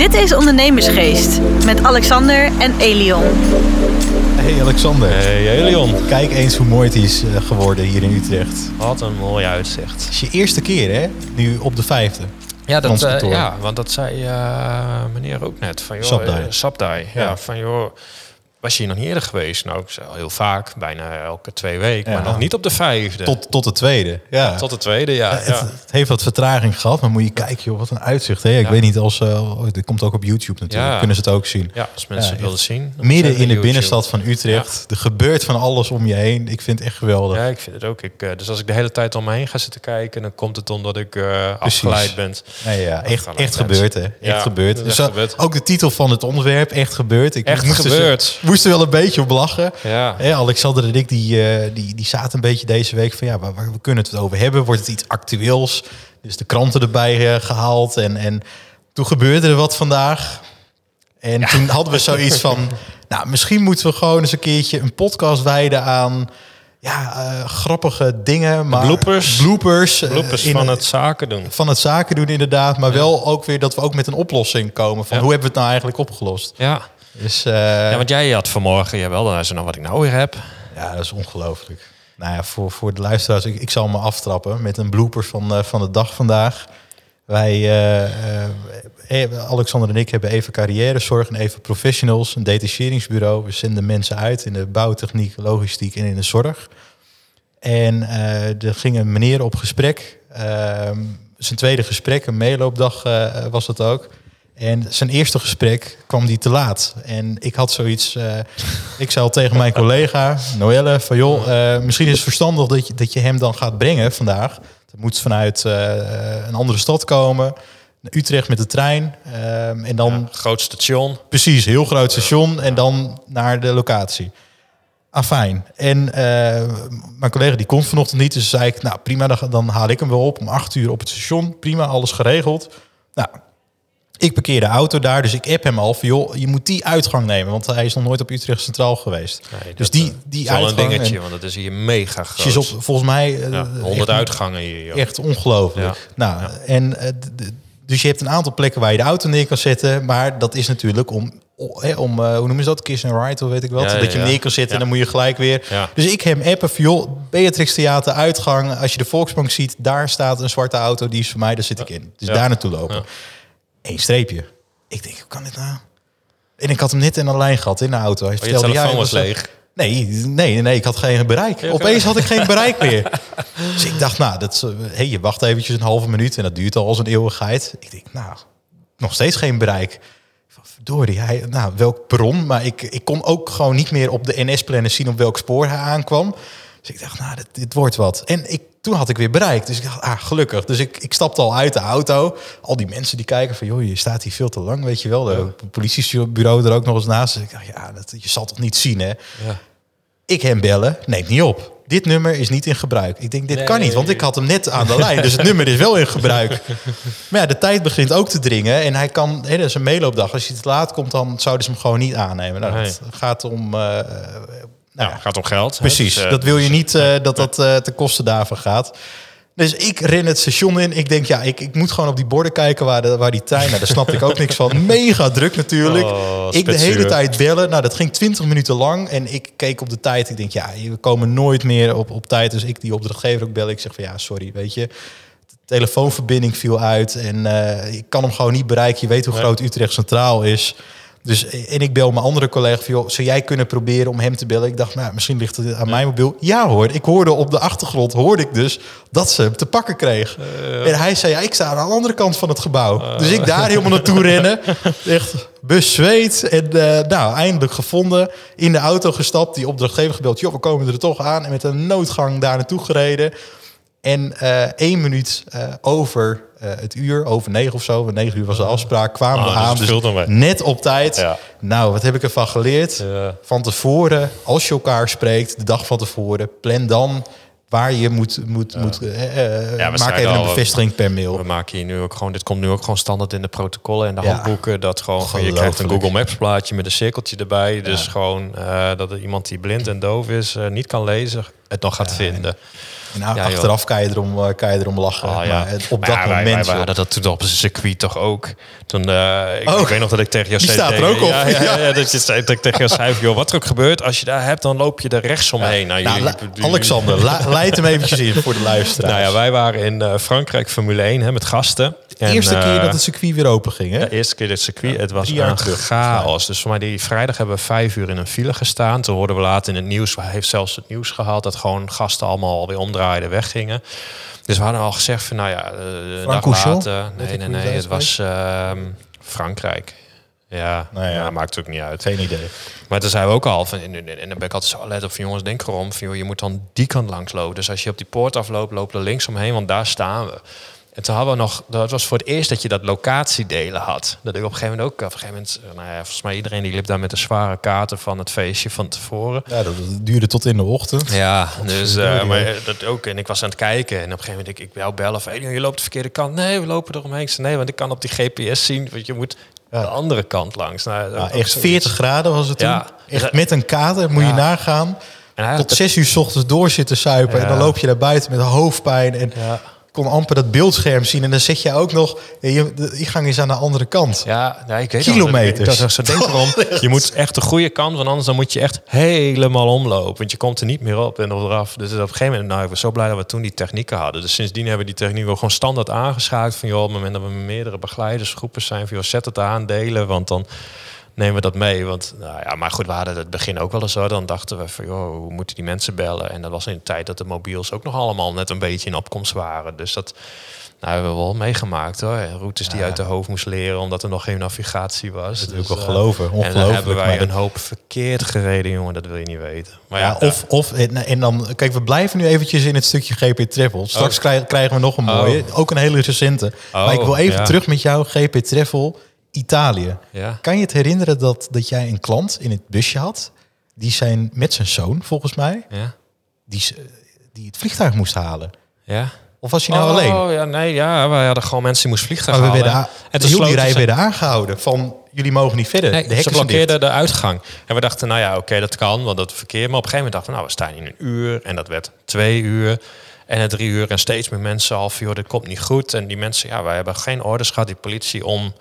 Dit is Ondernemersgeest met Alexander en Elion. Hey Alexander. Hey Elion. Kijk eens hoe mooi het is eh, geworden hier in Utrecht. Wat een mooi uitzicht. Het is je eerste keer hè, nu op de vijfde. Ja, dat, eh, kantoor. ja want dat zei eh, meneer ook net. Van, joh, Sapdai. Sapdai. Ja. Ja. van joh, was je hier nog niet eerder geweest? Nou, ik zei al heel vaak, bijna elke twee weken. Ja. Maar nog niet op de vijfde. Tot, tot de tweede. Ja. Tot de tweede, ja. het, ja. het heeft wat vertraging gehad, maar moet je kijken, joh, wat een uitzicht. Hè? Ik Ja. weet niet als. oh, dit komt ook op YouTube natuurlijk. Ja. Kunnen ze het ook zien. Ja, als mensen Ja, het willen zien. Midden in de YouTube. binnenstad van Utrecht. Er gebeurt van alles om je heen. Ik vind het echt geweldig. Ja, ik vind het ook. Ik, eh, dus als ik de hele tijd om me heen ga zitten kijken, dan komt het omdat ik eh afgeleid ben. Nee, ja, echt, echt gebeurd, hè? Echt Ja, gebeurd. Dus, echt gebeurd. Ook de titel van het onderwerp, echt gebeurd. Ik Echt moest gebeurd. Moest er wel een beetje op lachen. Ja. Hè, Alexander en ik, die, eh, die, die zaten een beetje deze week van... ja, waar, waar we kunnen het over hebben? Wordt het iets actueels? Dus de kranten erbij eh, gehaald. En, en toen gebeurde er wat vandaag. En toen hadden we zoiets van... nou, misschien moeten we gewoon eens een keertje een podcast wijden aan... ja, eh, grappige dingen. Maar bloopers. Bloopers. Bloepers in- van het zaken doen. van het zaken doen inderdaad. Maar wel ook weer dat we ook met een oplossing komen. Van Ja. hoe hebben we het nou eigenlijk opgelost? Ja. Dus eh, ja, want jij had vanmorgen, jawel, dan is er nog wat ik nou weer heb. Ja, dat is ongelooflijk. Nou ja, voor, voor de luisteraars, ik, ik zal me aftrappen met een blooper van, eh, van de dag vandaag. Wij, eh, Alexander en ik hebben even carrièrezorg en even professionals, een detacheringsbureau. We zenden mensen uit in de bouwtechniek, logistiek en in de zorg. En eh, er ging een meneer op gesprek. Ehm, zijn tweede gesprek, een meeloopdag was dat ook. En zijn eerste gesprek kwam die te laat. En ik had zoiets. eh, ik zei al tegen mijn collega, Noelle, van joh, eh, misschien is het verstandig dat je, dat je hem dan gaat brengen vandaag. Dat moet vanuit eh, een andere stad komen. Naar Utrecht met de trein. Ehm, en dan Ja, groot station. Precies, heel groot station en dan naar de locatie. Afijn. En mijn collega die komt vanochtend niet, dus zei ik, nou prima, dan, dan haal ik hem wel op om acht uur op het station. Prima, alles geregeld. Nou, ik parkeer de auto daar, dus ik app hem al van, joh, je moet die uitgang nemen, want hij is nog nooit op Utrecht Centraal geweest. Nee, dus dat, die, eh, die is wel uitgang. een dingetje, en want het is hier mega is groot. op, volgens mij eh, ja, 100 echt- uitgangen hier. joh. Echt ongelooflijk. Ja. Nou, Ja. en eh, dus je hebt een aantal plekken waar je de auto neer kan zetten, maar dat is natuurlijk om, om eh, hoe noemen ze dat, kiss and ride, of weet ik Ja, ja, dat je ja. neer kan zetten Ja. en dan moet je gelijk weer. Dus ik hem appen van, joh, Beatrix Theater uitgang, als je de Volksbank ziet, daar staat een zwarte auto, die is voor mij, daar zit ik in. Dus daar naartoe lopen. Ja. Eén streepje. Ik denk, hoe kan dit nou? En ik had hem net in een lijn gehad in de auto. Hij Oh, je vertelde, ja, telefoon hij was was, eh, leeg. Nee, nee, nee, ik had geen bereik. Ja, Opeens had ik geen bereik meer. Dus ik dacht, nou, dat eh, hey, je wacht eventjes een halve minuut en dat duurt al als een eeuwigheid. Ik denk, nou, nog steeds geen bereik. Verdorie, hij, nou, welk perron. Maar ik, ik kon ook gewoon niet meer op de NS-planner zien op welk spoor hij aankwam. Dus ik dacht, nou, dit, dit wordt wat. En ik, toen had ik weer bereikt. Dus ik dacht, ah, gelukkig. Dus ik, ik stapte al uit de auto. Al die mensen die kijken van, joh, je staat hier veel te lang, weet je wel. De politiebureau er ook nog eens naast. Dus ik dacht, ja, dat, je zal toch niet zien, hè? Ja. Ik hem bellen, neemt niet op. Dit nummer is niet in gebruik. Ik denk, dit Nee. kan niet, want ik had hem net aan de lijn. Dus het nummer is wel in gebruik. Maar ja, de tijd begint ook te dringen. En hij kan, hè, dat is een meeloopdag. Als je te laat komt, dan zouden ze hem gewoon niet aannemen. Nou, Nee. Gaat om... eh, nou ja, gaat om geld. Precies, Dus, eh, dat wil je niet eh, dat dat eh ten koste daarvan gaat. Dus ik ren het station in. Ik denk, ja, ik, ik moet gewoon op die borden kijken waar, de, waar die trein... Nou, daar snapte ik ook niks van. Mega druk natuurlijk. Oh, ik de hele tijd bellen. Nou, dat ging 20 minuten lang. En ik keek op de tijd. Ik denk, ja, we komen nooit meer op, op tijd. Dus ik die opdrachtgever ook bellen. Ik zeg van, ja, sorry, weet je. De telefoonverbinding viel uit. En ik kan hem gewoon niet bereiken. Je weet hoe groot Utrecht Centraal is. Dus, en ik bel mijn andere collega van, joh, zou jij kunnen proberen om hem te bellen? Ik dacht, nou, misschien ligt het aan mijn mobiel. Ja hoor, ik hoorde op de achtergrond, hoorde ik dus, dat ze hem te pakken kreeg. En hij zei, ja, ik sta aan de andere kant van het gebouw. Dus ik daar helemaal naartoe rennen. Echt bezweet. En eh, nou, eindelijk gevonden. In de auto gestapt, die opdrachtgever gebeld. Joh, we komen er toch aan. En met een noodgang daar naartoe gereden. En eh één minuut eh, over eh, het uur, over negen of zo, want negen uur was de afspraak, kwamen Ah, we dus aan. Dus dan net op tijd. Ja. Nou, wat heb ik ervan geleerd? Van tevoren, als je elkaar spreekt, de dag van tevoren, plan dan waar je moet, moet, moet eh, eh, Ja, we maak even een bevestiging per mail. We maken hier nu ook gewoon, dit komt nu ook gewoon standaard in de protocollen en de Ja. handboeken. Dat gewoon, je krijgt een. Google Maps plaatje met een cirkeltje erbij. Dus gewoon eh, dat er iemand die blind en doof is, eh, niet kan lezen, het nog gaat vinden. Nou, ja, achteraf kan je, erom, eh, kan je erom lachen. Oh, ja. maar op dat moment... Wij, wij hadden dat toen op een circuit toch ook. Toen, uh, ik, oh, ik, weet nog dat ik tegen jou zei... staat er ook op. Ja, dat, je, dat ik tegen jou zei... Joh, wat er ook gebeurt, als je daar hebt, dan loop je er rechts omheen. Nou, nou, Alexander, leid hem eventjes in voor de luisteraars. Nou ja, wij waren in uh, Frankrijk Formule 1 hè, met gasten. De eerste keer dat het circuit weer open ging, hè? De eerste keer het circuit. het was een chaos. Dus voor mij die vrijdag hebben we vijf uur in een file gestaan. Toen hoorden we later in het nieuws... Hij heeft zelfs het nieuws gehaald... dat gewoon gasten allemaal weer omdraaiden, weggingen. Dus we hadden al gezegd van, nou ja, de dag later... Nee, nee, nee, het was uh, Frankrijk. Ja, nou ja, ja, maakt ook niet uit. Geen idee. Maar toen zijn we ook al van, en, en dan ben ik altijd zo let op van jongens, denk erom, van, joh, je moet dan die kant langs lopen. Dus als je op die poort afloopt, loop er links omheen, want daar staan we. En toen hadden we nog, dat was voor het eerst dat je dat locatiedelen had. Dat ik op een gegeven moment ook, op een gegeven moment, nou ja, volgens mij iedereen die liep daar met de zware kaarten van het feestje van tevoren. Ja, dat duurde tot in de ochtend. Ja, dus, uh, maar dat ook. En ik was aan het kijken en op een gegeven moment, ik, ik jou bellen van, hey, je loopt de verkeerde kant. Nee, we lopen eromheen. Ik zei, nee, want ik kan op die GPS zien, want je moet de andere kant langs. Nou, ja, echt 40 graden was het toen. Ja. Echt met een kater, moet je nagaan. En tot zes uur s ochtends door zitten suipen. En dan loop je daar buiten met hoofdpijn. En kon amper dat beeldscherm zien. En dan zeg je ook nog, je, die gang is aan de andere kant. Ja, nee, ik weet Kilometers. Dat, dat, denk erom, je moet echt de goede kant, want anders dan moet je echt helemaal omlopen. Want je komt er niet meer op en eraf. Dus op een gegeven moment, nou, ik was zo blij dat we toen die technieken hadden. Dus sindsdien hebben we die techniek ook gewoon standaard aangeschaakt. Van joh, op het moment dat we meerdere begleidersgroepen zijn, van joh, zet het aan, delen. Want dan nemen we dat mee. Want, nou ja, maar goed, we hadden het begin ook wel eens zo. Dan dachten we van, joh, hoe moeten die mensen bellen? En dat was in de tijd dat de mobiels ook nog allemaal net een beetje in opkomst waren. Dus dat nou, hebben we wel meegemaakt hoor. Routes die uit de hoofd moest leren omdat er nog geen navigatie was. Dat wil ik dus, wel geloven. Ongelooflijk. En dan hebben wij een hoop verkeerd gereden, jongen. Dat wil je niet weten. Maar ja, of, of en dan, kijk, we blijven nu eventjes in het stukje GP Travel. Straks oh. krijgen we nog een mooie, oh. ook een hele recente. maar ik wil oh, even terug met jou, GP Travel. Italië. Ja. Kan je het herinneren dat, dat jij een klant in het busje had? Die zijn met zijn zoon, volgens mij, ja. die, die het vliegtuig moest halen. Ja. Of was je nou alleen? Oh ja, nee, ja, wij hadden gewoon mensen die moesten vliegtuig maar we halen. Werden en heel die rij werden aangehouden van jullie mogen niet verder. Nee, de ze blokkeerden de uitgang. En we dachten, nou ja, oké, dat kan, want dat verkeer. Maar op een gegeven moment dachten we, nou, we staan in een uur en dat werd twee uur. En na drie uur en steeds meer mensen al joh, dit komt niet goed. En die mensen, ja, wij hebben geen orders gehad, die politie, om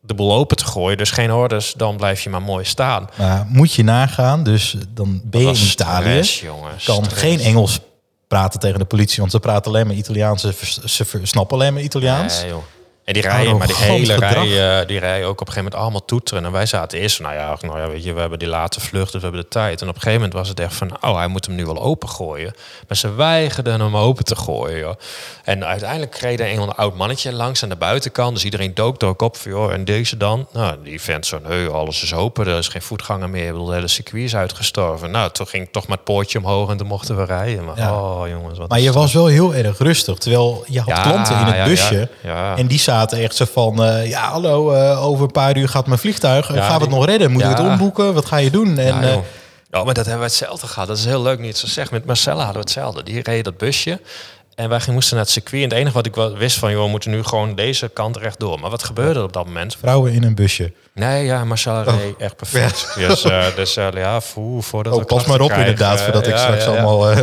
de boel open te gooien. Dus geen orders, dan blijf je maar mooi staan. Maar moet je nagaan, dus dan ben je in Italië. Jongens, kan geen Engels praten tegen de politie, want ze praten alleen maar Italiaans. Ze, snappen alleen maar Italiaans. Nee, joh. En die rijden, maar die hele rij, uh, die rijden ook op een gegeven moment allemaal toeteren. En wij zaten eerst, nou ja, nou ja, weet je, we hebben die late vlucht, dus we hebben de tijd. En op een gegeven moment was het echt van, oh, hij moet hem nu wel opengooien. Maar ze weigerden hem open te gooien, joh. En uiteindelijk reed er een oud mannetje langs aan de buitenkant. Dus iedereen dook er ook op van, joh, en deze dan? Nou, die vent zo, nee, alles is open, er is geen voetganger meer. De hele circuit is uitgestorven. Nou, toen ging toch maar het poortje omhoog en toen mochten we rijden. Maar, oh jongens, wat Maar je was wel heel erg rustig, terwijl je had klanten in het busje. En die zaten echt zo van, uh, ja hallo, uh, over een paar uur gaat mijn vliegtuig. Ja, gaan we het nog redden? Moet ja. ik het omboeken? Wat ga je doen? En, ja, uh, maar dat hebben we hetzelfde gehad. Dat is heel leuk niet zo zeg. Met Marcella hadden we hetzelfde. Die reed dat busje. En wij moesten naar het circuit. En het enige wat ik wist van, joh, we moeten nu gewoon deze kant rechtdoor. Maar wat gebeurde er op dat moment? Vrouwen in een busje. Nee, ja, Marcella oh. echt perfect. Ja. Dus, uh, dus uh, ja, voel, voordat oh, pas maar op krijgen, inderdaad, voordat ik straks allemaal... Uh,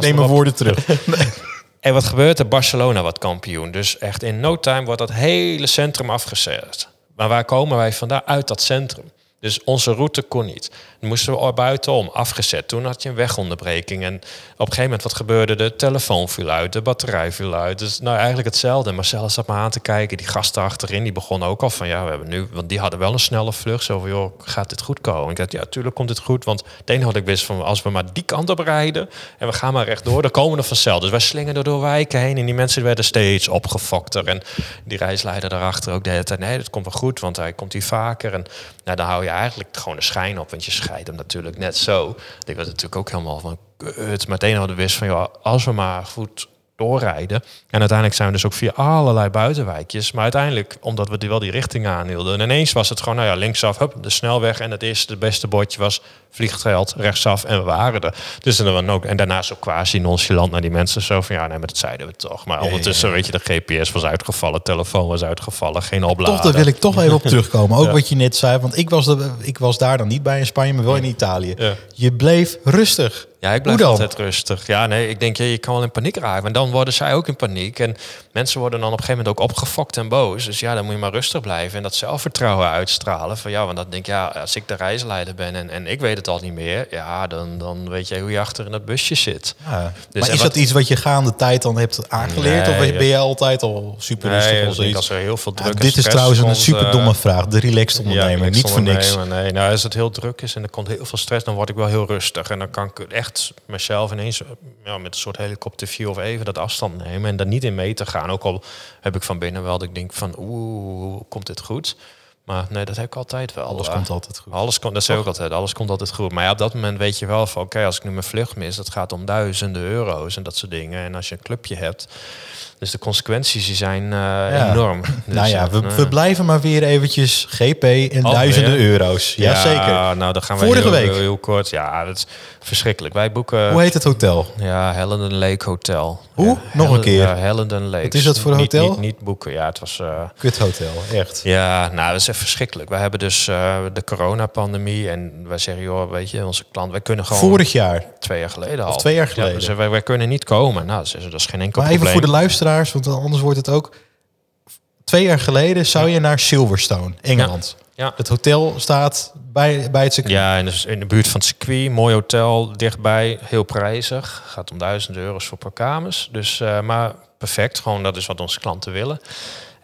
neem mijn woorden terug. nee. En wat gebeurt er? Barcelona wordt kampioen. Dus echt in no time wordt dat hele centrum afgezet. Maar waar komen wij vandaan? Uit dat centrum. Dus onze route kon niet. Dan moesten we buitenom, afgezet. Toen had je een wegonderbreking. En op een gegeven moment, wat gebeurde? De telefoon viel uit, de batterij viel uit. Dus nou eigenlijk hetzelfde. Marcel zat maar aan te kijken. Die gasten achterin, die begonnen ook al van... ja, we hebben nu... Want die hadden wel een snelle vlucht. Zo van, joh, gaat dit goed komen? Ik dacht, ja, tuurlijk komt dit goed. Want het enige wat ik wist van... als we maar die kant op rijden... en we gaan maar rechtdoor, dan komen we vanzelf. Dus wij slingen door wijken heen. En die mensen werden steeds opgefokter. En die reisleider daarachter ook de nee, dat komt wel goed, want hij komt hier vaker. En nou, dan hou je eigenlijk gewoon de schijn op. Want je scheidt hem natuurlijk net zo. Ik was natuurlijk ook helemaal van... Het meteen hadden wist van... ja, als we maar goed doorrijden. En uiteindelijk zijn we dus ook via allerlei buitenwijkjes. Maar uiteindelijk, omdat we die wel die richting aanhielden. En ineens was het gewoon, nou ja, linksaf, hup, de snelweg. En het eerste, het beste bordje was vliegveld, rechtsaf. En we waren er. Dus dan ook, en daarna zo quasi nonchalant naar die mensen. Zo van, ja, nee, maar dat zeiden we toch. Maar ondertussen, weet je, de GPS was uitgevallen. telefoon was uitgevallen. Geen opladen. Toch, daar wil ik toch even op terugkomen. Ook wat je net zei. Want ik was, de, ik was daar dan niet bij in Spanje, maar wel in Italië. Je bleef rustig. Ja, ik blijf altijd rustig. Ja, nee, ik denk, ja, je kan wel in paniek raken. En dan worden zij ook in paniek. En mensen worden dan op een gegeven moment ook opgefokt en boos. Dus ja, dan moet je maar rustig blijven. En dat zelfvertrouwen uitstralen. Van ja, want dan denk ja, als ik de reisleider ben en, en ik weet het al niet meer. Ja, dan, dan weet jij hoe je achter in dat busje zit. Ja. Dus maar en is wat- dat iets wat je gaande tijd dan hebt aangeleerd? Nee, of ben je altijd al super rustig Nee, of zoiets? als er heel veel Ja, druk en dit is trouwens een komt, super eh, domme vraag. De relaxed ondernemer, niet voor niks. Nee, nou, als het heel druk is en er komt heel veel stress, dan word ik wel heel rustig. En dan kan ik echt mezelf ineens ja, met een soort helikopterview of even dat afstand nemen en daar niet in mee te gaan. Ook al heb ik van binnen wel dat ik denk van, oeh, komt dit goed? Maar nee, dat heb ik altijd wel. Alles komt altijd goed. Alles komt, dat zeg ik ook altijd. Alles komt altijd goed. Maar ja, op dat moment weet je wel van, oké, als ik nu mijn vlucht mis, dat gaat om duizenden euro's en dat soort dingen. En als je een clubje hebt, dus de consequenties die zijn eh, enorm. Dus, nou ja, we, eh, we blijven maar weer eventjes GP en duizenden euro's. Jazeker. Ja, nou, dan gaan we Vorige heel, week. Heel, heel kort. Ja, dat is verschrikkelijk. Wij boeken... Hoe heet het hotel? Ja, Hellenden Lake Hotel. Hoe? Ja, Nog een keer. Ja, Hellenden Lake. Wat is dat voor een Niet- hotel? Niet, niet, boeken. Ja, het was... eh, Kut hotel, echt. ja, nou, dat is echt verschrikkelijk. Wij hebben dus eh, de coronapandemie en wij zeggen, joh, weet je, onze klant, wij kunnen gewoon Vorig jaar. twee jaar geleden al. twee jaar Ja, geleden. dus wij, wij kunnen niet komen. Nou, ze- dat is geen enkel Maar even probleem. voor de luisteraars, want anders wordt het ook... Twee jaar geleden zou je naar Silverstone, Engeland. Ja. Het hotel staat bij, bij het circuit. Ja, en dus in de buurt van het circuit, mooi hotel, dichtbij, heel prijzig. Gaat om duizenden euro's voor per kamers. Dus, eh, maar perfect, gewoon dat is wat onze klanten willen.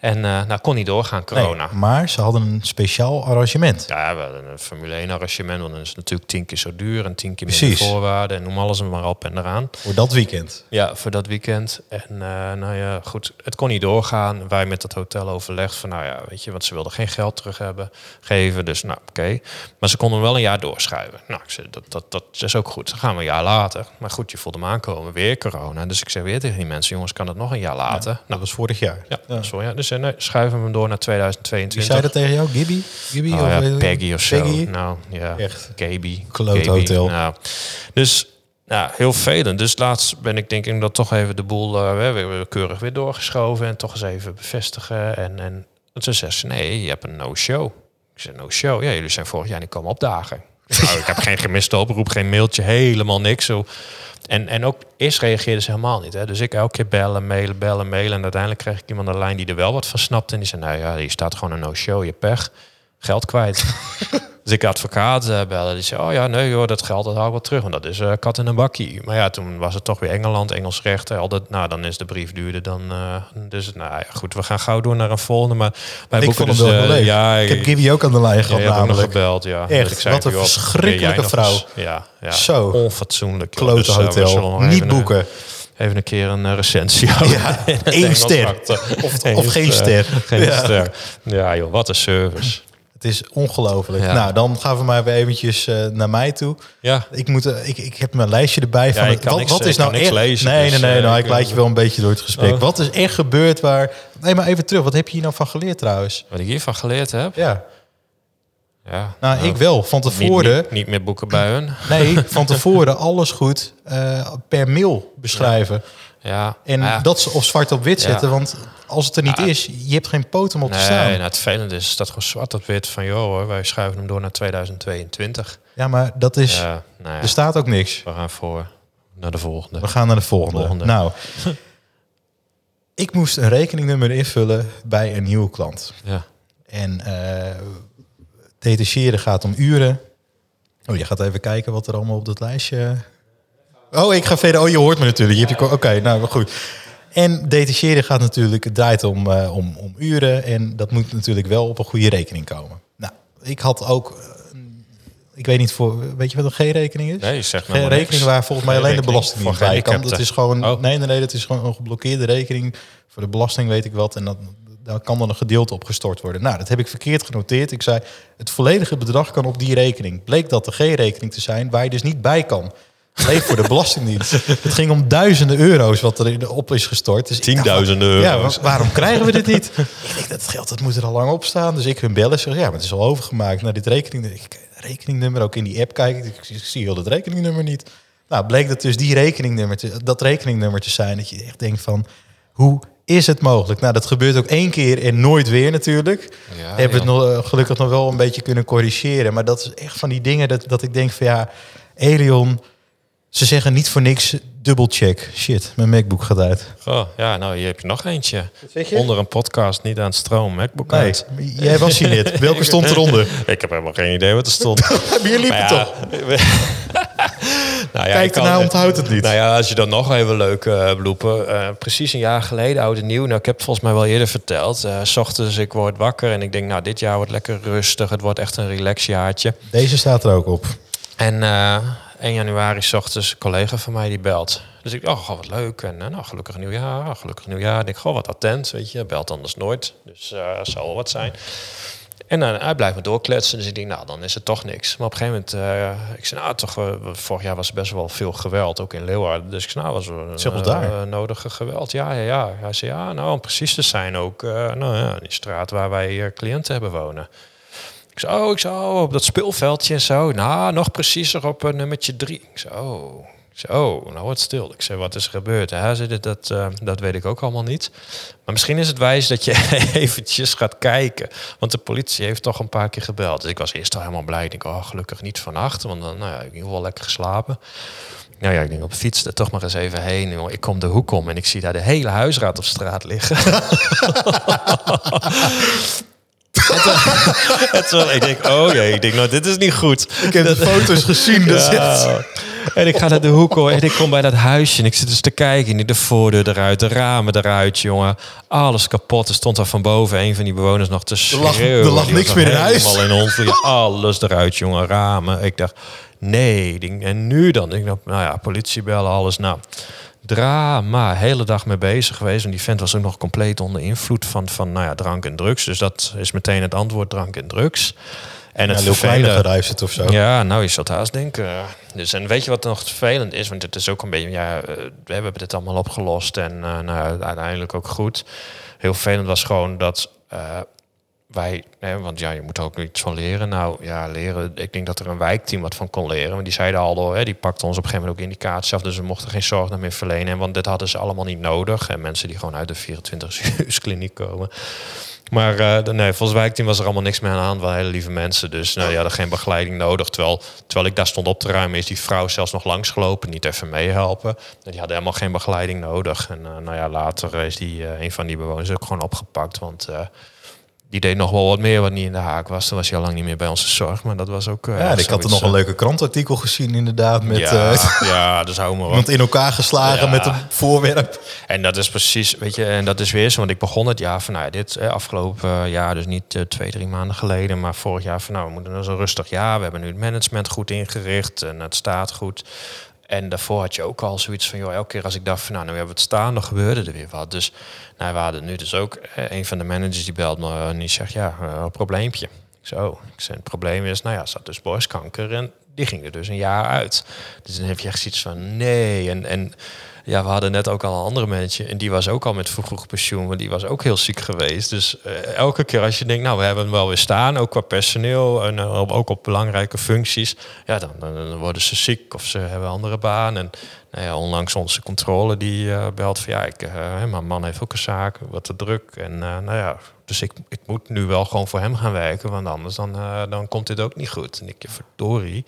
En eh nou, kon niet doorgaan, Nee, corona. maar ze hadden een speciaal arrangement. Ja, we hadden een Formule 1 arrangement, want dan is het natuurlijk tien keer zo duur en tien keer minder voorwaarden en noem alles maar op en eraan. Voor dat weekend. Ja, voor dat weekend. En eh, nou ja, goed, het kon niet doorgaan. Wij met het hotel overlegd van, nou ja, weet je, want ze wilden geen geld terug hebben, geven. Dus nou, oké. Maar ze konden wel een jaar doorschuiven. Nou, ik zei, dat, dat, dat is ook goed. Dan gaan we een jaar later. Maar goed, je voelde hem aankomen, weer corona. Dus ik zei weer tegen die mensen, jongens, kan het nog een jaar later? Dat nou, was vorig jaar. ja, sorry. Ja, dus eh, nee, schuiven we hem door naar Wie 2022. zei dat tegen jou? Gibby? Gibby? Oh of ja, Peggy of zo. Peggy? Nou, ja. Echt. Gaby. Gaby. hotel. Nou, dus ja, heel vervelend. Dus laatst ben ik denk ik dat toch even de boel eh, weer, weer, weer keurig weer doorgeschoven en toch eens even bevestigen. En, en toen zei ze, nee, je hebt een no-show. Ik zei, no-show? Ja, jullie zijn vorig jaar niet komen opdagen. Nou, ik heb geen gemiste oproep, geen mailtje, helemaal niks. Zo. En, en ook eerst reageerde ze helemaal niet. Hè. Dus ik elke keer bellen, mailen, bellen, mailen. En uiteindelijk kreeg ik iemand aan de lijn die er wel wat van snapte. En die zei, nou ja, hier staat gewoon een no-show, je pech. Geld kwijt. dus ik advocaat eh, bellen. Die zei, oh ja, nee joh, dat geld dat hou ik wel terug. Want dat is eh, kat in een bakkie. Maar ja, toen was het toch weer Engeland, Engels recht. Al dat, nou, dan is de brief duurder dan... eh, dus nou ja, goed, we gaan gauw door naar een volgende. Maar wij Ik boeken vond het dus, wel. Ja, ik heb Gibby ook aan de lijn ja, gehad nog namelijk. gebeld, ja. Echt, Dat ik zei wat een joh, verschrikkelijke vrouw. eens- Ja, ja. Zo. Onfatsoenlijk. Klote Dus, hotel. Niet een- boeken. Even een keer een recensie. Ja, Engels ster. Of, of geen ster. Geen Ja. ster. Ja joh, wat een service. Het is ongelooflijk. Ja. Nou, dan gaan we maar weer eventjes eh, naar mij toe. Ja, Ik, moet, eh, ik, ik heb mijn lijstje erbij van kan wat, niks- wat is kan nou echt... lezen, nee, dus, nee, nee, eh, nou, ik leid je wel een beetje door het gesprek. Oh. Wat is echt gebeurd waar... Nee, maar even terug. Wat heb je hier nou van geleerd trouwens? wat ik hiervan geleerd heb. Ja, Ja, nou, ik wel. Van tevoren... niet, niet meer boeken bij hun. Nee, van tevoren alles goed per mail beschrijven. Ja. En ja. dat ze op zwart op wit Ja. zetten. Want als het er niet Ja. is, je hebt geen poot om op te Nee, staan. nou, het vervelende is dat gewoon zwart op wit van... joh hoor, wij schuiven hem door naar 2022. Ja, maar dat is... Nou Er staat ook niks. we gaan voor naar de volgende. We gaan naar de volgende. Volgende. Nou, ik moest een rekeningnummer invullen bij een nieuwe klant. Ja. En eh detacheren gaat om uren. Oh, je gaat even kijken wat er allemaal op dat lijstje... Oh, ik ga verder. Oh, je hoort me natuurlijk. Je hebt je Oké, nou goed. En detacheren gaat natuurlijk, het draait om, eh, om, om uren. En dat moet natuurlijk wel op een goede rekening komen. Nou, ik had ook... eh, ik weet niet voor... Weet je wat een G-rekening is? Nee, zeg maar rekening waar volgens mij alleen de belasting niet bij kan. Dat is gewoon, Oh. nee, nee, nee, dat is gewoon een geblokkeerde rekening. Voor de belasting weet ik wat. En dat, daar kan dan een gedeelte op gestort worden. Nou, dat heb ik verkeerd genoteerd. Ik zei, het volledige bedrag kan op die rekening. Bleek dat de G-rekening te zijn, waar je dus niet bij kan. Leef voor de Belastingdienst. Het ging om duizenden euro's wat er op is gestort. Dus Tienduizenden Ja, euro's. wa- waarom krijgen we dit niet? ik denk, dat geld dat moet er al lang op staan. Dus ik hun bellen. Zeg, ja, maar het is al overgemaakt naar dit rekening. Rekeningnummer, ook in die app kijk ik. Ik, ik zie heel dat rekeningnummer niet. Nou, bleek dat dus die rekeningnummer, te- dat rekeningnummer te zijn. Dat je echt denkt van, hoe is het mogelijk? Nou, dat gebeurt ook één keer en nooit weer natuurlijk. Ja, Hebben we het nog, eh, gelukkig nog wel een beetje kunnen corrigeren. Maar dat is echt van die dingen dat, dat ik denk van ja, Elion, Ze zeggen niet voor niks dubbelcheck. Shit, mijn MacBook gaat uit. Oh, ja, nou, hier heb je nog eentje. zeg je? Onder een podcast, niet aan het stroom. MacBook Nee, uit. jij was hier net. Welke stond eronder? Ik heb helemaal geen idee wat er stond. Hebben jullie Maar het toch? nou ja, Kijk ik kan- ernaar, onthoudt het niet. Nou ja, als je dan nog even leuk eh bloepen. eh, precies een jaar geleden, oud en nieuw. Nou, ik heb het volgens mij wel eerder verteld. Eh, s ochtends, ik word wakker en ik denk, nou, dit jaar wordt lekker rustig. Het wordt echt een relaxjaartje. Deze staat er ook op. En eh 1 januari, s ochtends, een collega van mij die belt. Dus ik dacht, oh, wat leuk. En eh, nou, gelukkig nieuwjaar, gelukkig nieuwjaar. Ik denk, goh, wat attent, weet je. Belt anders nooit. Dus eh zal wel wat zijn. En dan hij blijft me doorkletsen. Dus ik denk, nou, dan is het toch niks. Maar op een gegeven moment, eh, ik zei, nou, toch, eh, vorig jaar was er best wel veel geweld, ook in Leeuwarden. Dus ik zei, nou, was Zelfs eh, daar? eh, nodige geweld. Ja, ja, ja. Hij zei, ja, nou, om precies te zijn ook, eh, nou ja, die straat waar wij eh, cliënten hebben wonen. Oh, ik oh, op dat speelveldje en zo. Nou, nog preciezer op uh, nummertje drie. Oh. Oh, nou wat stil. Ik zei, wat is er gebeurd? Hij zei, dat, eh, dat weet ik ook allemaal niet. Maar misschien is het wijs dat je eventjes gaat kijken. Want de politie heeft toch een paar keer gebeld. Dus ik was eerst al helemaal blij. Ik denk, oh, gelukkig niet vannacht. Want dan, nou ja, ik heb in ieder geval lekker geslapen. Nou ja, ik denk op fiets er toch maar eens even heen. Ik kom de hoek om en ik zie daar de hele huisraad op straat liggen. En toen, ik denk, oh jee, ik denk, nou, dit is niet goed. Ik heb de foto's gezien. Dus Ja. En ik ga naar de hoek hoor. En ik kom bij dat huisje. En ik zit dus te kijken. En de voordeur eruit, de ramen eruit, jongen. Alles kapot. Er stond daar van boven een van die bewoners nog te schreeuwen. er lag niks meer in huis. Helemaal in ons. Alles eruit, jongen. Ramen. Ik dacht, nee. En nu dan? Ik dacht, nou ja, politie bellen, alles. Nou, drama. Hele dag mee bezig geweest. En die vent was ook nog compleet onder invloed van, van nou ja, drank en drugs. Dus dat is meteen het antwoord, drank en drugs. En Ja, het vervelende- geruisd of zo. ja, nou, je zult haast denken. Dus en weet je wat nog vervelend is? Want het is ook een beetje, ja, eh, we hebben dit allemaal opgelost en eh, nou, uiteindelijk ook goed. Heel vervelend was gewoon dat eh, wij, want ja, je moet er ook iets van leren. Nou ja, leren. Ik denk dat er een wijkteam wat van kon leren. Want die zeiden al, hè, die pakte ons op een gegeven moment ook indicaties af. Dus we mochten geen zorg meer verlenen. Want dit hadden ze allemaal niet nodig. En mensen die gewoon uit de 24 kliniek komen. Maar eh, nee, volgens wijkteam was er allemaal niks meer aan de hand. Hele lieve mensen. Dus nou, die hadden geen begeleiding nodig. Terwijl, terwijl ik daar stond op te ruimen, is die vrouw zelfs nog langsgelopen. Niet even meehelpen. En die hadden helemaal geen begeleiding nodig. En eh, nou ja, later is die, eh, een van die bewoners ook gewoon opgepakt. Want die deed nog wel wat meer wat niet in de haak was. Toen was hij al lang niet meer bij onze zorg. Maar dat was ook. eh, Ja, ik had er nog een eh, leuke krantartikel gezien inderdaad. Met ja, eh, ja, dus hou me wat. iemand in elkaar geslagen Ja. met een voorwerp. En dat is precies, weet je, en dat is weer zo. Want ik begon het jaar van, nou, ja, dit eh, afgelopen jaar, dus niet eh, twee, drie maanden geleden, maar vorig jaar van, nou, we moeten nou zo rustig jaar. We hebben nu het management goed ingericht en het staat goed. En daarvoor had je ook al zoiets van, joh, elke keer als ik dacht van, nou, nu hebben we het staan, dan gebeurde er weer wat. Dus, nou, we nu dus ook, eh, een van de managers die belt me en die zegt, ja, eh, een probleempje. Ik oh, ik zei, het probleem is, nou ja, er zat dus borstkanker en die ging er dus een jaar uit. Dus dan heb je echt zoiets van, nee, en... en ja, we hadden net ook al een andere manager. En die was ook al met vroeg pensioen. Want die was ook heel ziek geweest. Dus eh, elke keer als je denkt, nou, we hebben hem wel weer staan. Ook qua personeel en eh, ook op belangrijke functies. Ja, dan, dan, worden ze ziek of ze hebben een andere baan. En nou ja, onlangs onze controle die eh, belt van... Ja, ik, mijn man heeft ook een zaak, wat te druk. En nou ja, dus ik, ik moet nu wel gewoon voor hem gaan werken. Want anders dan, eh, dan komt dit ook niet goed. En ik, verdorie.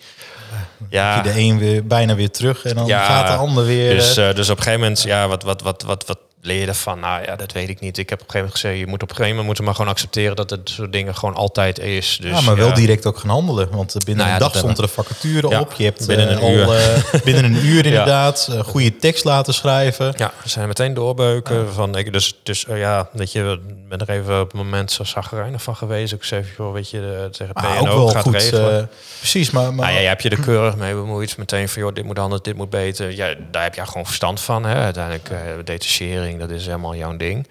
Ja, De een weer bijna weer terug en dan gaat de ander weer. dus, eh, eh, dus op een gegeven moment, ja, wat, wat, wat, wat, wat leer je ervan? Nou ja, dat weet ik niet. Ik heb op een gegeven moment gezegd, je moet op een gegeven moment moeten maar gewoon accepteren dat het soort dingen gewoon altijd is. Dus, ja, maar wel direct ook gaan handelen. Want eh, binnen Nou ja, een dag stond er een vacature Ja, op. Je hebt binnen eh, een uur. eh, binnen een uur inderdaad goede tekst laten schrijven. Ja, we zijn meteen doorbeuken. Van, ik, dus dus ja, dat je ben er even op het moment zo zagrijnig van geweest. Ik zei, joh, weet je, tegen ook PNO wel gaat goed. regelen. precies, maar, maar Nou ja, je hebt je er keurig mee bemoeid. Meteen van, joh, dit moet anders, dit moet beter. Ja, daar heb je gewoon verstand van. Hè. Uiteindelijk, eh dat is helemaal jouw ding.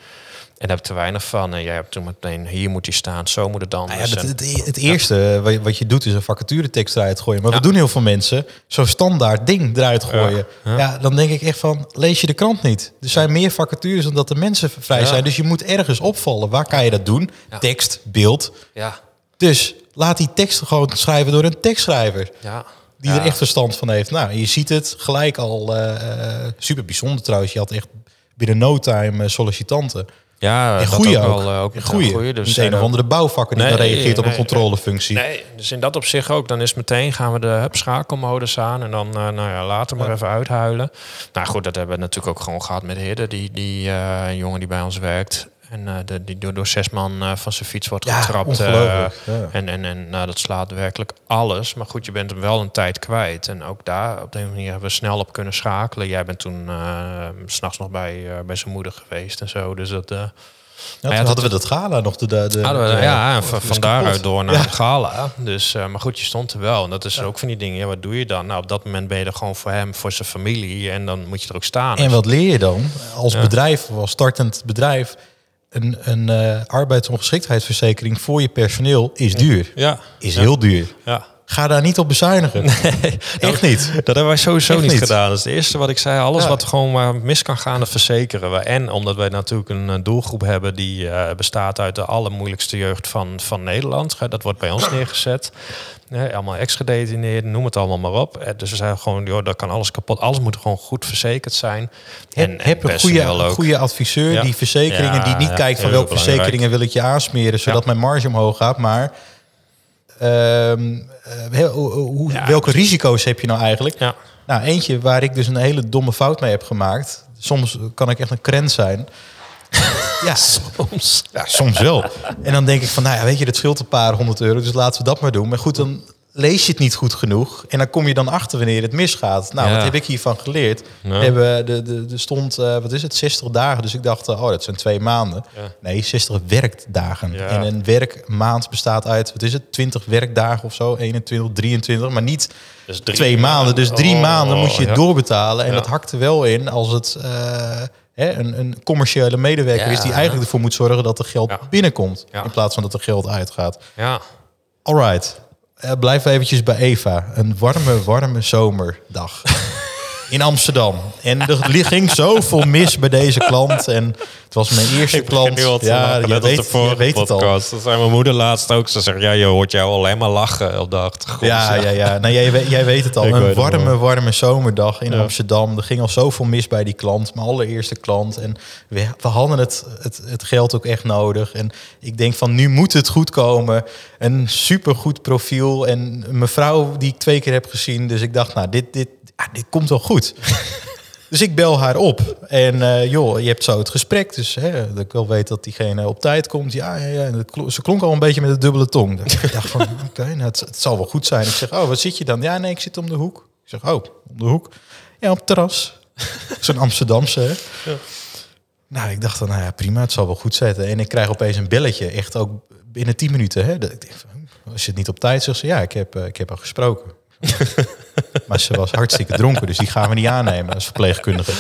En daar heb te weinig van. En jij hebt toen meteen, hier moet die staan, zo moet het anders. Nou ja, het, En- het, het eerste wat je- wat je doet is een vacaturetekst eruit gooien. Maar Ja. wat doen heel veel mensen? Zo'n standaard ding eruit gooien. Ja, dan denk ik echt van, lees je de krant niet. Er zijn meer vacatures dan dat de mensen vrij zijn. Dus je moet ergens opvallen. Waar kan je dat doen? Tekst, beeld. ja, Dus laat die tekst gewoon schrijven door een tekstschrijver. ja. Die Ja. er echt verstand van heeft. Nou, je ziet het gelijk al. eh, eh, super bijzonder trouwens. Je had echt binnen no time eh, sollicitanten. Ja, goede ook wel, eh, ook een goede. goeie. Dus Dus een eh, of andere bouwvakker die Nee, dan reageert op een controlefunctie. Nee, dus in dat opzicht ook. Dan is meteen gaan we de hup, schakelmodus aan. En dan, eh, nou ja, later maar Ja. even uithuilen. Nou goed, dat hebben we natuurlijk ook gewoon gehad met Hidde. Die, die eh, een jongen die bij ons werkt. En eh, de, die door, door zes man eh, van zijn fiets wordt Ja, getrapt. eh. Ja. en en, en nou, dat slaat werkelijk alles. Maar goed, je bent hem wel een tijd kwijt. En ook daar, op de manier hebben we snel op kunnen schakelen. Jij bent toen s s'nachts nog bij, bij zijn moeder geweest en zo. Dus dat... Ja, ja, hadden we dat gala nog. De, de, we, ja, en van, daaruit door naar Ja. het gala. Dus, maar goed, je stond er wel. En dat is ook van die dingen. Ja, wat doe je dan? Nou, op dat moment ben je er gewoon voor hem, voor zijn familie. En dan moet je er ook staan. En wat leer je dan als bedrijf, als startend bedrijf? Een, een eh, arbeidsongeschiktheidsverzekering voor je personeel is duur. Ja, Is heel duur. ja. Ga daar niet op bezuinigen. Echt niet. Dat hebben wij sowieso niet, niet. gedaan. Dat is het eerste wat ik zei. Alles Ja. wat gewoon maar mis kan gaan, dat verzekeren we. En omdat wij natuurlijk een eh, doelgroep hebben die eh, bestaat uit de allermoeilijkste jeugd van, van Nederland. Dat wordt bij ons neergezet. Allemaal ex-gedetineerden, noem het allemaal maar op. Dus we zijn gewoon, joh, dat kan alles kapot. Alles moet gewoon goed verzekerd zijn. Heb, en heb een goede, goede adviseur Ja. die verzekeringen, Ja, die niet kijkt van welke belangrijk. verzekeringen wil ik je aansmeren, zodat mijn marge omhoog gaat, maar ehm, eh, heel- hoe- hoe- Ja. welke risico's heb je nou eigenlijk? Ja. Nou, eentje waar ik dus een hele domme fout mee heb gemaakt. Soms kan ik echt een krent zijn. ja, Soms. ja, soms wel. En dan denk ik van, nou ja, weet je, dat scheelt een paar honderd euro, dus laten we dat maar doen. Maar goed, dan lees je het niet goed genoeg. En dan kom je dan achter wanneer het misgaat. Nou, Ja. wat heb ik hiervan geleerd? Ja. We hebben de, de, de stond, eh, wat is het, 60 dagen. Dus ik dacht, eh, oh, dat zijn twee maanden. Ja. Nee, 60 werkdagen. En een werkmaand bestaat uit, wat is het, 20 werkdagen of zo, 21, 23, maar niet Dus drie twee maanden. Dus drie Oh, maanden moet je het doorbetalen. En dat hakt er wel in als het eh, hè, een, een commerciële medewerker is die eigenlijk ervoor moet zorgen dat er geld binnenkomt. In plaats van dat er geld uitgaat. Ja. Alright. Uh, blijf eventjes bij Eva. Een warme, warme zomerdag. In Amsterdam. En er ging zoveel mis bij deze klant. En het was mijn eerste klant. Ja, je weet, je weet het al. Dat zei mijn moeder laatst ook. Ze zegt, ja, je hoort jou alleen maar lachen op de achtergrond. Ja, ja, ja. Nou, jij, weet- jij weet het al. Ik een warme, wel. warme zomerdag in Ja. Amsterdam. Er ging al zoveel mis bij die klant. Mijn allereerste klant. En we, we hadden het, het, het geld ook echt nodig. En ik denk van, nu moet het goed komen. Een supergoed profiel. En een mevrouw die ik twee keer heb gezien. Dus ik dacht, nou, dit, dit, ah, dit komt wel goed. Dus ik bel haar op. En eh, joh, je hebt zo het gesprek. Dus hè, dat ik wel weet dat diegene op tijd komt. Ja, ja, ja. En ze klonk al een beetje met een dubbele tong. Dus ik dacht van, oké, nou, het, het zal wel goed zijn. Ik zeg, oh, wat zit je dan? Ja, nee, ik zit om de hoek. Ik zeg, oh, om de hoek? Ja, op het terras. Zo'n Amsterdamse, hè? Nou, ik dacht dan, nou ja, prima, het zal wel goed zetten. En ik krijg opeens een belletje, echt ook binnen 10 minuten. Hè? Dat Ik denk, van, als je het niet op tijd zegt, ze, ja, ik heb, eh, ik heb haar gesproken. maar ze was hartstikke dronken, dus die gaan we niet aannemen als verpleegkundige.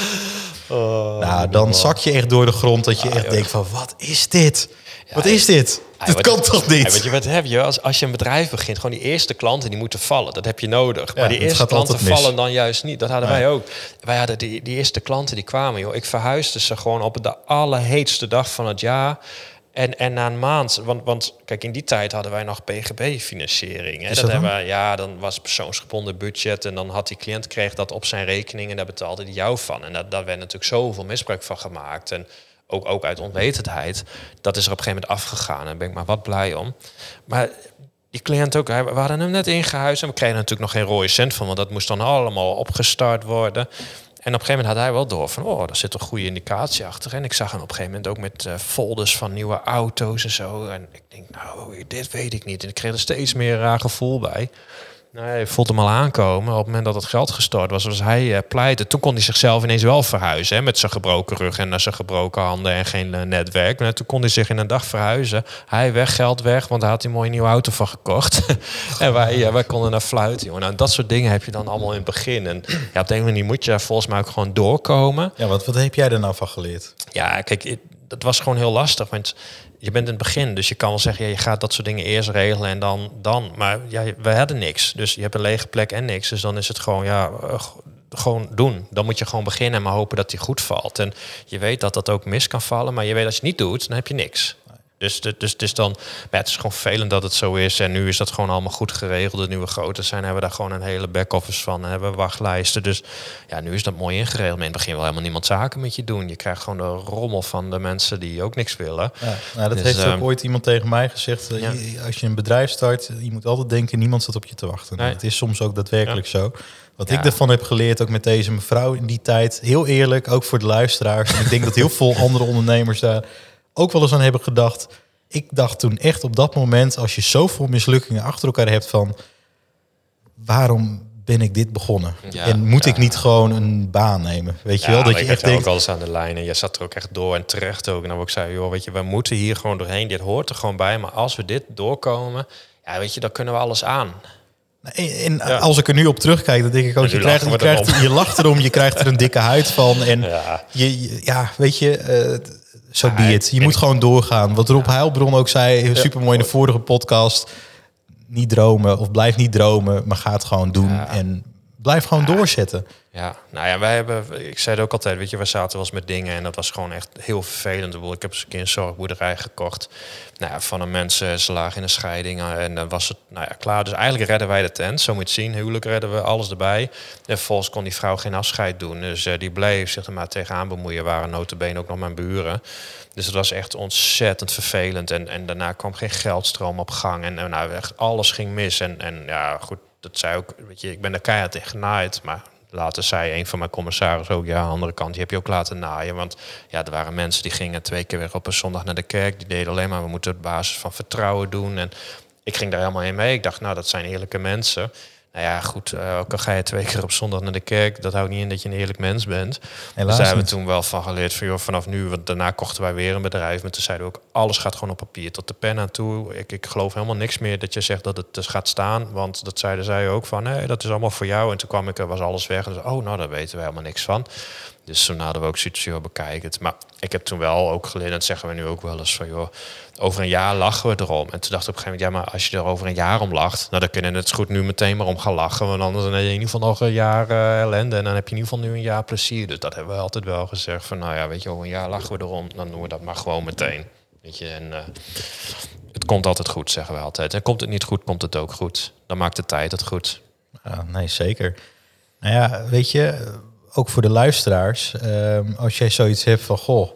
nou, dan zak je echt door de grond dat je echt denkt van, wat is dit? wat is dit? Ja, dit wat- kan toch Ja, niet? weet je wat heb je? Als, als je een bedrijf begint, gewoon die eerste klanten die moeten vallen. Dat heb je nodig. maar die eerste klanten vallen dan juist niet. Dat hadden wij ook. Wij hadden die, die eerste klanten die kwamen, joh. Ik verhuisde ze gewoon op de allerheetste dag van het jaar. En, en na een maand, want, want kijk, in die tijd hadden wij nog PGB-financiering. Dat dat dan? hebben ja, dan was persoonsgebonden budget en dan had die cliënt kreeg dat op zijn rekening en daar betaalde hij jou van. En dat, daar werd natuurlijk zoveel misbruik van gemaakt. En ook, ook uit onwetendheid. Dat is er op een gegeven moment afgegaan. En daar ben ik maar wat blij om. Maar die cliënt ook, we hadden hem net ingehuisd en we kregen natuurlijk nog geen rode cent van, want dat moest dan allemaal opgestart worden. En op een gegeven moment had hij wel door van, oh, daar zit een goede indicatie achter. En ik zag hem op een gegeven moment ook met eh, folders van nieuwe auto's en zo. En ik denk, nou, dit weet ik niet. En ik kreeg er steeds meer raar gevoel bij. Nou, hij voelt hem al aankomen. Op het moment dat het geld gestort was, was hij pleiten. Toen kon hij zichzelf ineens wel verhuizen. Hè, met zijn gebroken rug en eh, zijn gebroken handen en geen eh, netwerk. Maar toen kon hij zich in een dag verhuizen. Hij weg, geld weg, want daar had hij een mooie nieuwe auto van gekocht. en wij, wij konden naar fluiten. Jongen. Nou, dat soort dingen heb je dan allemaal in het begin. En ja, op de een manier moet je volgens mij ook gewoon doorkomen. Ja, wat, wat heb jij er nou van geleerd? Ja, kijk, het- dat was gewoon heel lastig. Want je bent in het begin, dus je kan wel zeggen, ja, je gaat dat soort dingen eerst regelen en dan. dan. Maar ja, we hadden niks. Dus je hebt een lege plek en niks. Dus dan is het gewoon, ja, eh, gewoon doen. Dan moet je gewoon beginnen en maar hopen dat die goed valt. En je weet dat dat ook mis kan vallen, maar je weet als je het niet doet, dan heb je niks. Dus, de- dus het is dan, maar het is gewoon vervelend dat het zo is. En nu is dat gewoon allemaal goed geregeld. De nieuwe grote zijn, hebben we daar gewoon een hele back-office van. En hebben we wachtlijsten. Dus ja, nu is dat mooi ingeregeld. Maar in het begin wil helemaal niemand zaken met je doen. Je krijgt gewoon de rommel van de mensen die ook niks willen. Ja, nou, dat Dus, heeft ook ehm, ooit iemand tegen mij gezegd. Ja. je- als je een bedrijf start, je moet altijd denken, niemand staat op je te wachten. Nee. Het is soms ook daadwerkelijk zo. Wat Ja. ik ervan heb geleerd, ook met deze mevrouw in die tijd, heel eerlijk, ook voor de luisteraars. Ik denk dat heel veel andere ondernemers daar ook wel eens aan hebben gedacht. Ik dacht toen echt op dat moment, als je zoveel mislukkingen achter elkaar hebt van, waarom ben ik dit begonnen? Ja, en moet ik niet gewoon een baan nemen? Weet je wel, dat je echt denkt, ook alles aan de lijn en je zat er ook echt door en terecht ook. En dan ook zei, joh, weet je, we moeten hier gewoon doorheen. Dit hoort er gewoon bij. Maar als we dit doorkomen, ja, weet je, dan kunnen we alles aan. En, als ik er nu op terugkijk, dan denk ik ook, je, krijgt, je, krijgt, je lacht erom, je krijgt er een dikke huid van. En je- ja, weet je, eh zo be it. Je moet gewoon doorgaan. Wat Rob Heilbron ook zei, super mooi in de vorige podcast. Niet dromen of blijf niet dromen, maar ga het gewoon doen. En blijf gewoon doorzetten. Ja, nou ja, wij hebben, ik zei het ook altijd, weet je, wij zaten wel eens met dingen en dat was gewoon echt heel vervelend. Ik heb eens een keer een zorgboerderij gekocht. Nou ja, van een mensen, ze lagen in een scheiding eh, en dan was het, nou ja, klaar. Dus eigenlijk redden wij de tent, zo moet je het zien. Huwelijk redden we, alles erbij. En vervolgens kon die vrouw geen afscheid doen. Dus eh, die bleef zich er maar tegenaan bemoeien, waren notabene ook nog mijn buren. Dus het was echt ontzettend vervelend. En, en daarna kwam geen geldstroom op gang. En, en nou, echt alles ging mis. En, en ja, goed, dat zei ook, weet je, ik ben er keihard tegen genaaid. Maar later zei een van mijn commissarissen ook, ja, aan de andere kant, die heb je ook laten naaien. Want ja, er waren mensen die gingen twee keer weer op een zondag naar de kerk. Die deden alleen maar, we moeten op basis van vertrouwen doen. En ik ging daar helemaal in mee. Ik dacht, nou, dat zijn eerlijke mensen. Nou ja, goed, eh, ook al ga je twee keer op zondag naar de kerk, dat houdt niet in dat je een eerlijk mens bent. Dus daar hebben we toen wel van geleerd van, joh, vanaf nu, want daarna kochten wij weer een bedrijf. Maar toen zeiden we ook, alles gaat gewoon op papier, tot de pen aan toe. Ik, ik geloof helemaal niks meer dat je zegt dat het dus gaat staan, want dat zeiden zij ook van, nee, dat is allemaal voor jou. En toen kwam ik, er was alles weg. En dus, oh, nou, daar weten we helemaal niks van. Dus toen hadden we ook zoiets, joh, bekijk het. Maar ik heb toen wel ook geleerd, dat zeggen we nu ook wel eens, van joh, over een jaar lachen we erom. En toen dacht ik op een gegeven moment, ja, maar als je er over een jaar om lacht, nou dan kun je net zo goed nu meteen maar om gaan lachen. Want anders heb je in ieder geval nog een jaar eh, ellende en dan heb je in ieder geval nu een jaar plezier. Dus dat hebben we altijd wel gezegd van, nou ja, weet je, over een jaar lachen we erom, dan doen we dat maar gewoon meteen. Weet je, en eh, het komt altijd goed, zeggen we altijd. En komt het niet goed, komt het ook goed. Dan maakt de tijd het goed. Nee, zeker. Nou ja, weet je, ook voor de luisteraars, ehm, als jij zoiets hebt van, goh,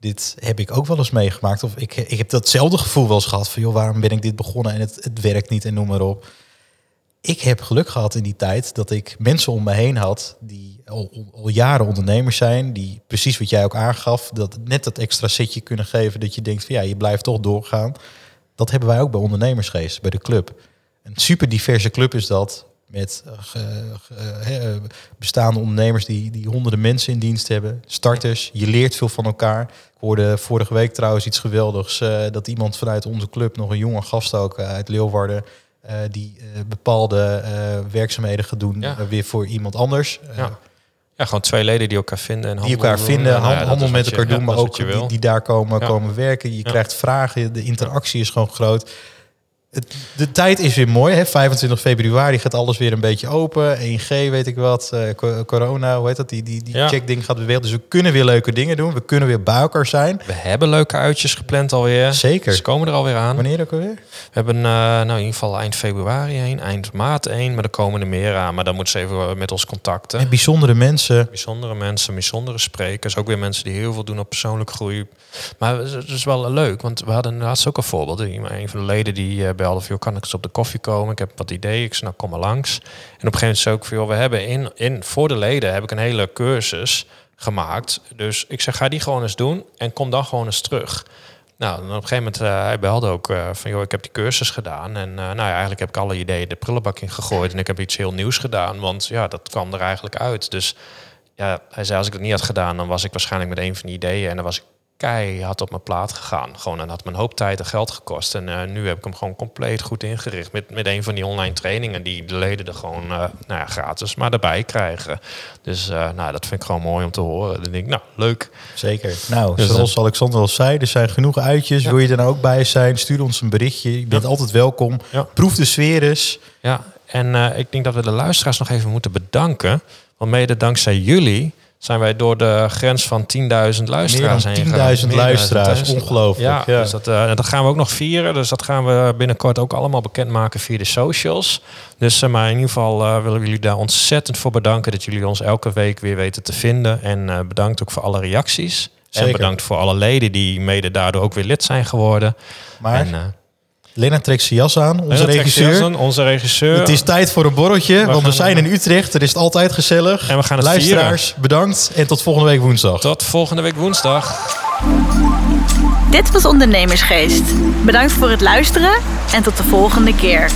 dit heb ik ook wel eens meegemaakt. Of ik, ik heb datzelfde gevoel wel eens gehad van, joh, waarom ben ik dit begonnen en het, het werkt niet en noem maar op. Ik heb geluk gehad in die tijd dat ik mensen om me heen had die al, al- jaren ondernemers zijn, die precies wat jij ook aangaf, dat net dat extra setje kunnen geven dat je denkt van ja, je blijft toch doorgaan. Dat hebben wij ook bij ondernemersgeest, bij de club. Een super diverse club is dat. Met eh, ge- ge- hè, bestaande ondernemers die, die honderden mensen in dienst hebben. Starters, je leert veel van elkaar. Ik hoorde vorige week trouwens iets geweldigs. eh, dat iemand vanuit onze club, nog een jonge gast ook eh, uit Leeuwarden... eh, die eh, bepaalde eh, werkzaamheden gaat doen Ja. eh, weer voor iemand anders. Eh, Ja. Ja, gewoon twee leden die elkaar vinden. En die elkaar doen. vinden, ja, handel met je- elkaar doen, maar ook die, die daar komen, komen werken. Je krijgt vragen, de interactie is gewoon groot. Het, de tijd is weer mooi, hè? 25 februari gaat alles weer een beetje open. 1G, weet ik wat, eh, co- corona, hoe heet dat? Die, die, die Ja. checkding gaat weer weg. Dus we kunnen weer leuke dingen doen. We kunnen weer bij elkaar zijn. We hebben leuke uitjes gepland alweer. Zeker. Ze komen er alweer aan. Wanneer ook alweer? We hebben uh, nou, in ieder geval eind februari heen, eind maart één, maar er komen er meer aan. Maar dan moeten ze even met ons contacten. En bijzondere mensen. Bijzondere mensen, bijzondere sprekers. Ook weer mensen die heel veel doen op persoonlijke groei. Maar het is wel leuk, want we hadden laatst ook een voorbeeld. Een van de leden die eh, belde van, joh, kan ik eens op de koffie komen? Ik heb wat ideeën. Ik zei, nou, kom maar langs. En op een gegeven moment zei ik van, joh, we hebben in, in, voor de leden heb ik een hele cursus gemaakt. Dus ik zeg, ga die gewoon eens doen en kom dan gewoon eens terug. Nou, en op een gegeven moment, uh, hij belde ook uh, van, joh, ik heb die cursus gedaan. En uh, nou ja, eigenlijk heb ik alle ideeën de prullenbak in gegooid. En ik heb iets heel nieuws gedaan, want ja, dat kwam er eigenlijk uit. Dus ja, hij zei, als ik dat niet had gedaan, dan was ik waarschijnlijk met een van die ideeën. En dan was ik keihard op mijn plaat gegaan. Gewoon, en had me een hoop tijd en geld gekost. En uh, nu heb ik hem gewoon compleet goed ingericht. Met, met een van die online trainingen die de leden er gewoon uh, nou ja, gratis maar erbij krijgen. Dus uh, nou, dat vind ik gewoon mooi om te horen. Dan denk ik, nou, leuk. Zeker. Nou, dus zoals Alexander al zei, er zijn genoeg uitjes. Ja. Wil je er nou ook bij zijn? Stuur ons een berichtje. Je bent ja. altijd welkom. Proef de sfeer eens. Ja, en ik denk dat we de luisteraars nog even moeten bedanken. Want mede dankzij jullie zijn wij door de grens van 10.000 luisteraars heen dan gegaan. 10.000 Meer dan luisteraars. 10.000. Ongelooflijk. Ja, Ja. Dus dat, eh, dat gaan we ook nog vieren. Dus dat gaan we binnenkort ook allemaal bekendmaken via de socials. Dus eh, maar in ieder geval eh, willen we jullie daar ontzettend voor bedanken... dat jullie ons elke week weer weten te vinden. En bedankt ook voor alle reacties. En bedankt voor alle leden die mede daardoor ook weer lid zijn geworden. Maar en, Lena trekt zijn jas aan, onze Lennart regisseur. Onze regisseur. Het is tijd voor een borreltje, want we zijn in Utrecht. Er is het altijd gezellig. En we gaan het Luisteraars, bedankt en tot volgende week woensdag. Tot volgende week woensdag. Dit was Ondernemersgeest. Bedankt voor het luisteren en tot de volgende keer.